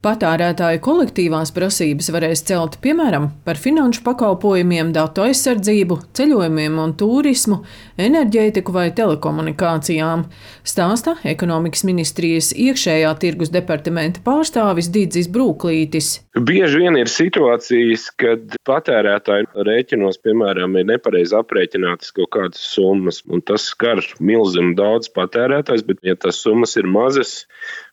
Patērētāju kolektīvās prasības varēs celt piemēram par finanšu pakalpojumiem, datu aizsardzību, ceļojumiem un turismu, enerģētiku vai telekomunikācijām, stāsta ekonomikas ministrijas iekšējā tirgus departamenta pārstāvis Dīdzis Brūklītis. Bieži vien ir situācijas, kad patērētāji rēķinos, piemēram, ir nepareizi aprēķinātas kaut kādas summas, un tas skar milzinu daudz patērētājs, bet ja tas summas ir mazas,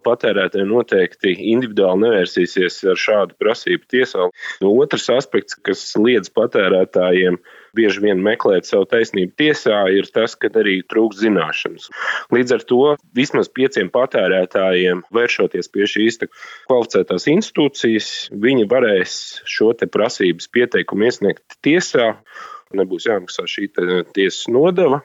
patērētāji noteikti individuāli nevērsīsies ar šādu prasību tiesā. Otrs aspekts, kas liedz patērētājiem bieži vien meklēt savu taisnību tiesā, ir tas, ka arī trūkst zināšanas. Līdz ar to vismaz pieciem patērētājiem, vēršoties pie šīs kvalificētās institūcijas, viņi varēs šo prasības pieteikumu iesniegt tiesā nebūs jāmaksā šī tiesas nodeva.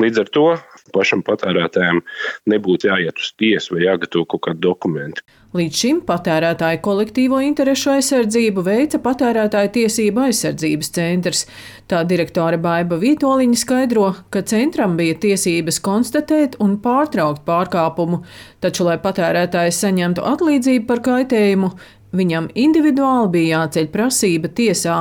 Līdz ar to pašam patērētājam nebūtu jāiet uz tiesu vai jāgatavo kaut kādi dokumenti. Līdz šim patērētāju kolektīvo interešu aizsardzību veica Patērētāju tiesību aizsardzības centrs. Tā direktore Baiva Vītoliņa skaidro, ka centram bija tiesības konstatēt un pārtraukt pārkāpumu, taču, lai patērētājs saņemtu atlīdzību par kaitējumu, Viņam individuāli bija jāceļ prasība tiesā,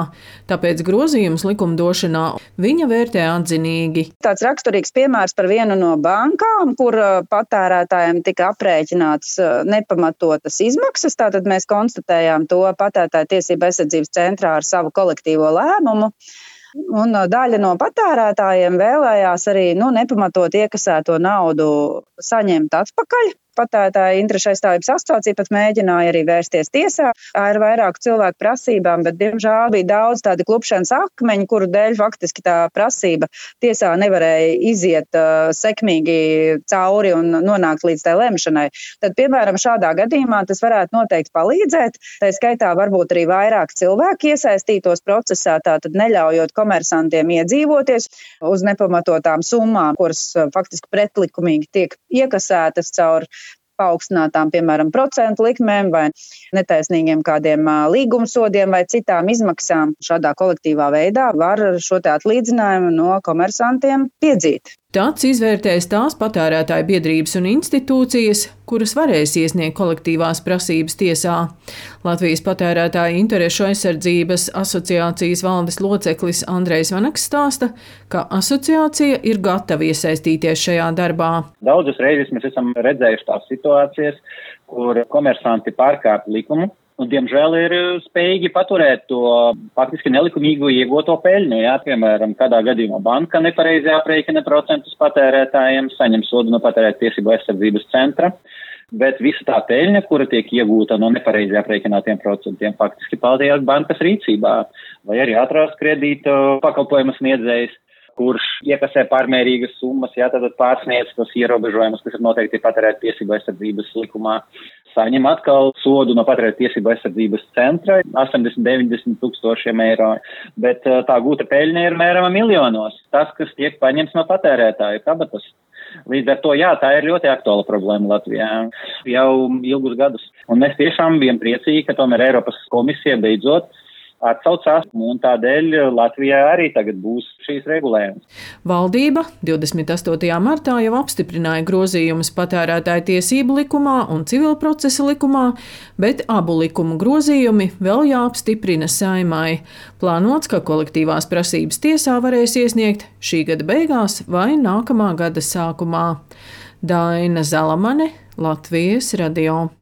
tāpēc grozījums likumdošanā viņa vērtē atzinīgi. Tāds raksturīgs piemērs par vienu no bankām, kur uh, patērētājiem tika aprēķināts uh, nepamatotas izmaksas. Tātad mēs konstatējām to patērētāju tiesību aizsardzības centrā ar savu kolektīvo lēmumu. Un uh, daļa no patērētājiem vēlējās arī nu, nepamatot iekasēto naudu saņemt atpakaļ patērētāja interešu aizstāvības asociācija pat mēģināja arī vērsties tiesā ar vairāku cilvēku prasībām, bet, diemžēl, bija daudz tādu klupšanas akmeņu, kuru dēļ faktiski tā prasība tiesā nevarēja iziet uh, sekmīgi cauri un nonākt līdz tai lemšanai. Tad, piemēram, šādā gadījumā tas varētu noteikti palīdzēt. Tā skaitā varbūt arī vairāk cilvēku iesaistītos procesā, tātad neļaujot komersantiem iedzīvoties uz nepamatotām summām, kuras uh, faktiski pretlikumīgi tiek iekasētas caur paaugstinātām, piemēram, procentu likmēm vai netaisnīgiem kādiem līgumsodiem vai citām izmaksām. Šādā kolektīvā veidā var šo atlīdzinājumu no komersantiem piedzīt. Tāds izvērtēs tās patērētāju biedrības un institūcijas, kuras varēs iesniegt kolektīvās prasības tiesā. Latvijas patērētāju interešu aizsardzības asociācijas valdes loceklis Andrejs Vanaks stāsta, ka asociācija ir gatava iesaistīties šajā darbā. Daudzas reizes mēs esam redzējuši tās situācijas, kur komersanti pārkāpj likumu un, diemžēl, ir eh, spējīgi paturēt to faktiski nelikumīgu iegūto peļņu. Jā, piemēram, kādā gadījumā banka nepareizi aprēķina procentus patērētājiem, saņem sodu no patērēt tiesību aizsardzības centra. Bet visa tā peļņa, kura tiek iegūta no nepareizi aprēķinātiem procentiem, faktiski paliek bankas rīcībā, vai arī ātrās kredīta pakalpojumu sniedzējs kurš iekasē pārmērīgas summas, jā, tad pārsniedz tos ierobežojumus, kas ir noteikti patērēt tiesību aizsardzības likumā. Saņem atkal sodu no patērēt tiesību aizsardzības centra 80-90 tūkstošiem eiro, bet uh, tā gūta peļņa ir mēram miljonos. Tas, kas tiek paņemts no patērētāju kabatas. Līdz ar to, jā, tā ir ļoti aktuāla problēma Latvijā jau ilgus gadus. Un mēs tiešām bijām priecīgi, ka tomēr Eiropas komisija beidzot atsaucās, un tādēļ Latvijā arī tagad būs šīs regulējums. Valdība 28. martā jau apstiprināja grozījumus patērētāju tiesību likumā un civil procesa likumā, bet abu likumu grozījumi vēl jāapstiprina saimai. Plānots, ka kolektīvās prasības tiesā varēs iesniegt šī gada beigās vai nākamā gada sākumā. Daina Zalamane, Latvijas radio.